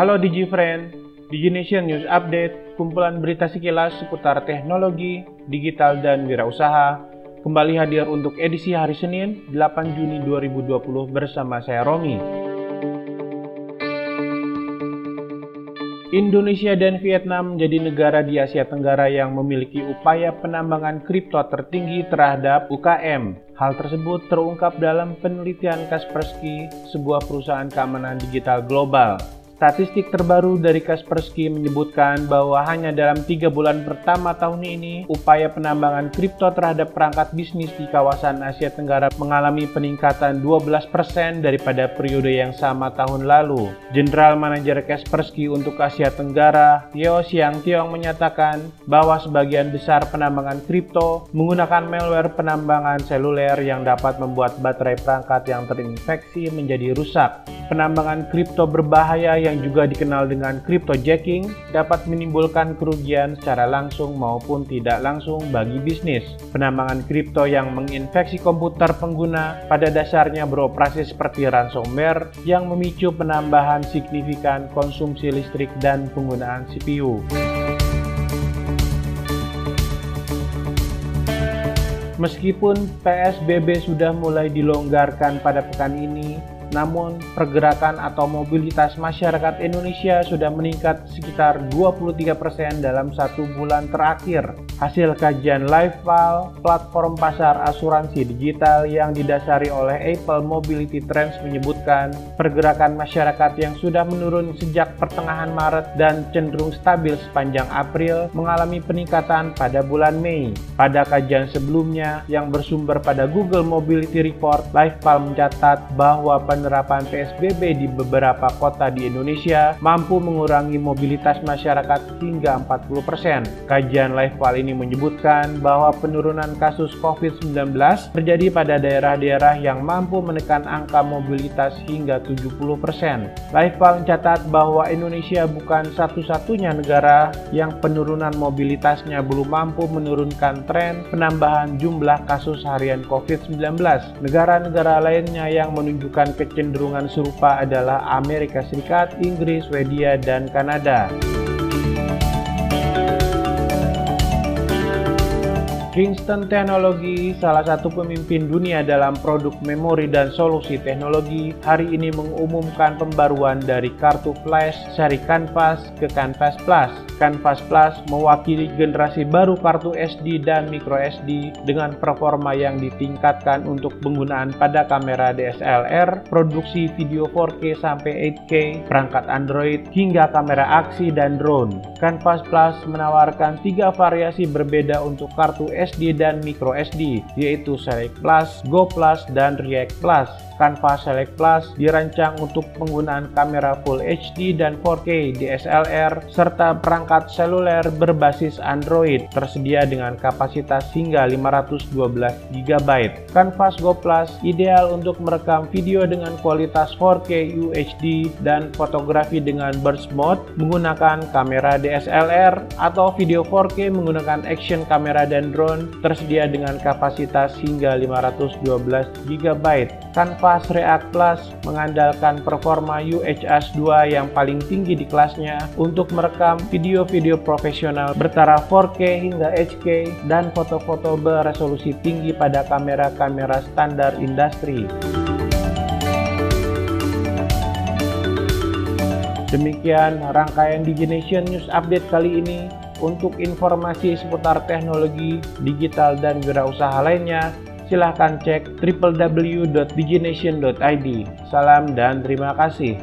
Halo DigiFriend, DigiNation News Update, kumpulan berita sekilas seputar teknologi, digital, dan wirausaha, kembali hadir untuk edisi hari Senin, 8 Juni 2020 bersama saya Romi. Indonesia dan Vietnam menjadi negara di Asia Tenggara yang memiliki upaya penambangan kripto tertinggi terhadap UKM. Hal tersebut terungkap dalam penelitian Kaspersky, sebuah perusahaan keamanan digital global. Statistik terbaru dari Kaspersky menyebutkan bahwa hanya dalam tiga bulan pertama tahun ini, upaya penambangan kripto terhadap perangkat bisnis di kawasan Asia Tenggara mengalami peningkatan 12% daripada periode yang sama tahun lalu. General Manager Kaspersky untuk Asia Tenggara, Yeo Xiang Tiong menyatakan bahwa sebagian besar penambangan kripto menggunakan malware penambangan seluler yang dapat membuat baterai perangkat yang terinfeksi menjadi rusak. Penambangan kripto berbahaya yang yang juga dikenal dengan cryptojacking dapat menimbulkan kerugian secara langsung maupun tidak langsung bagi bisnis. Penambangan kripto yang menginfeksi komputer pengguna pada dasarnya beroperasi seperti ransomware yang memicu penambahan signifikan konsumsi listrik dan penggunaan CPU. Meskipun PSBB sudah mulai dilonggarkan pada pekan ini, namun pergerakan atau mobilitas masyarakat Indonesia sudah meningkat sekitar 23% dalam satu bulan terakhir. Hasil kajian LiveFile, platform pasar asuransi digital yang didasari oleh Apple Mobility Trends menyebutkan pergerakan masyarakat yang sudah menurun sejak pertengahan Maret dan cenderung stabil sepanjang April mengalami peningkatan pada bulan Mei. Pada kajian sebelumnya yang bersumber pada Google Mobility Report, LiveFile mencatat bahwa penerapan PSBB di beberapa kota di Indonesia mampu mengurangi mobilitas masyarakat hingga 40%. Kajian LifeWall ini menyebutkan bahwa penurunan kasus COVID-19 terjadi pada daerah-daerah yang mampu menekan angka mobilitas hingga 70%. LifeWall mencatat bahwa Indonesia bukan satu-satunya negara yang penurunan mobilitasnya belum mampu menurunkan tren penambahan jumlah kasus harian COVID-19. Negara-negara lainnya yang menunjukkan kecenderungan serupa adalah Amerika Serikat, Inggris, Swedia, dan Kanada. Kingston Technology, salah satu pemimpin dunia dalam produk memori dan solusi teknologi, hari ini mengumumkan pembaruan dari kartu flash seri Canvas ke Canvas Plus. Canvas Plus mewakili generasi baru kartu SD dan micro SD dengan performa yang ditingkatkan untuk penggunaan pada kamera DSLR, produksi video 4K sampai 8K, perangkat Android, hingga kamera aksi dan drone. Canvas Plus menawarkan tiga variasi berbeda untuk kartu SD dan micro SD, yaitu Select Plus, Go Plus, dan React Plus. Canva Select Plus dirancang untuk penggunaan kamera Full HD dan 4K DSLR serta perangkat seluler berbasis Android tersedia dengan kapasitas hingga 512 GB. Canvas Go Plus ideal untuk merekam video dengan kualitas 4K UHD dan fotografi dengan burst mode menggunakan kamera DSLR atau video 4K menggunakan action kamera dan drone tersedia dengan kapasitas hingga 512 GB. Canvas React Plus mengandalkan performa UHS 2 yang paling tinggi di kelasnya untuk merekam video-video profesional bertaraf 4K hingga HK dan foto-foto beresolusi tinggi pada kamera-kamera standar industri. Demikian rangkaian DigiNation News Update kali ini. Untuk informasi seputar teknologi, digital, dan wirausaha lainnya, silahkan cek www.digination.id. Salam dan terima kasih.